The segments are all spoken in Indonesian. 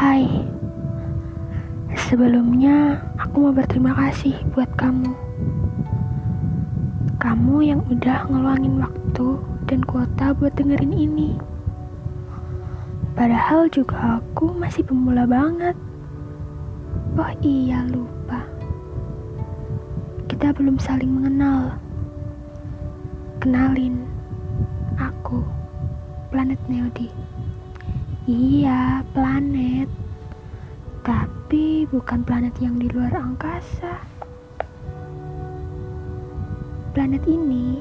Hai, sebelumnya aku mau berterima kasih buat kamu. Kamu yang udah ngeluangin waktu dan kuota buat dengerin ini. Padahal juga aku masih pemula banget. Oh iya lupa. Kita belum saling mengenal. Kenalin, aku Planet Neodi. Iya, planet. Tapi bukan planet yang di luar angkasa. Planet ini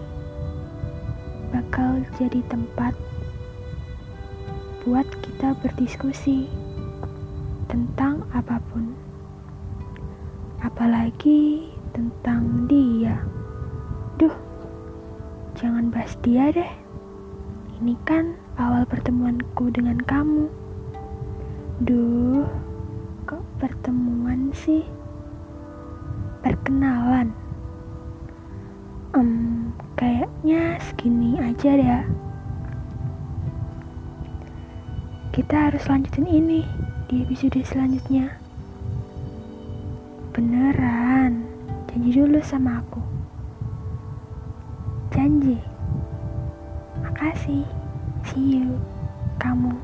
bakal jadi tempat buat kita berdiskusi tentang apa pun. Apalagi tentang dia. Duh, jangan bahas dia deh. Ini kan awal pertemuanku dengan kamu. Duh, kok pertemuan sih? Perkenalan. Um, kayaknya segini aja ya. Kita harus lanjutin ini di episode selanjutnya. Beneran, janji dulu sama aku. Janji. Makasih. See you. Kamu.